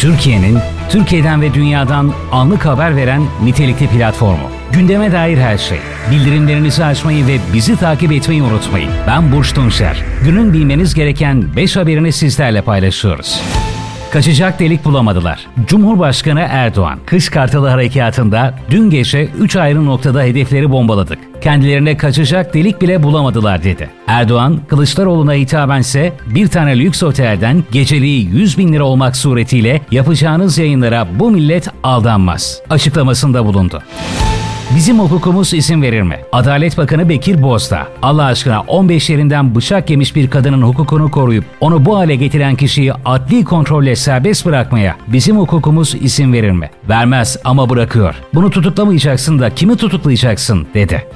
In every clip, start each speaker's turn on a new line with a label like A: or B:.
A: Türkiye'nin, Türkiye'den ve dünyadan anlık haber veren nitelikli platformu. Gündeme dair her şey. Bildirimlerinizi açmayı ve bizi takip etmeyi unutmayın. Ben Burç Tunçer. Günün bilmeniz gereken 5 haberini sizlerle paylaşıyoruz. Kaçacak delik bulamadılar. Cumhurbaşkanı Erdoğan, Kış Kartalı Harekatı'nda dün gece 3 ayrı noktada hedefleri bombaladık. Kendilerine kaçacak delik bile bulamadılar dedi. Erdoğan, Kılıçdaroğlu'na hitaben ise bir tane lüks otelden geceliği 100 bin lira olmak suretiyle yapacağınız yayınlara bu millet aldanmaz. Açıklamasında bulundu. Bizim hukukumuz izin verir mi? Adalet Bakanı Bekir Bozdağ, Allah aşkına 15 yerinden bıçak yemiş bir kadının hukukunu koruyup onu bu hale getiren kişiyi adli kontrolle serbest bırakmaya bizim hukukumuz izin verir mi? Vermez ama bırakıyor. Bunu tutuklamayacaksın da kimi tutuklayacaksın dedi.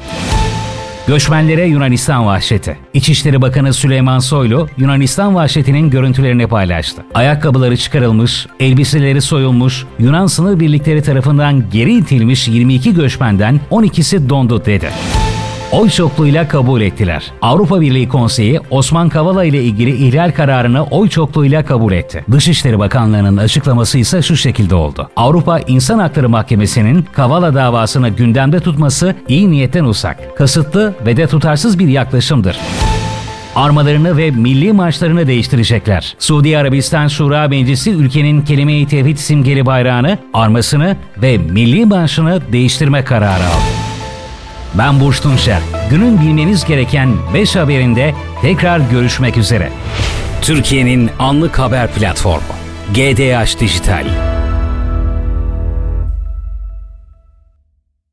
A: Göçmenlere Yunanistan vahşeti. İçişleri Bakanı Süleyman Soylu, Yunanistan vahşetinin görüntülerini paylaştı. Ayakkabıları çıkarılmış, elbiseleri soyulmuş, Yunan sınır birlikleri tarafından geri itilmiş 22 göçmenden 12'si dondu dedi oy çokluğuyla kabul ettiler. Avrupa Birliği Konseyi Osman Kavala ile ilgili ihlal kararını oy çokluğuyla kabul etti. Dışişleri Bakanlığı'nın açıklaması ise şu şekilde oldu. Avrupa İnsan Hakları Mahkemesi'nin Kavala davasını gündemde tutması iyi niyetten uzak, kasıtlı ve de tutarsız bir yaklaşımdır armalarını ve milli marşlarını değiştirecekler. Suudi Arabistan Şura Meclisi ülkenin kelime-i tevhid simgeli bayrağını, armasını ve milli marşını değiştirme kararı aldı. Ben Burç Tunçer. Günün bilmeniz gereken 5 haberinde tekrar görüşmek üzere. Türkiye'nin anlık haber platformu GDH Dijital.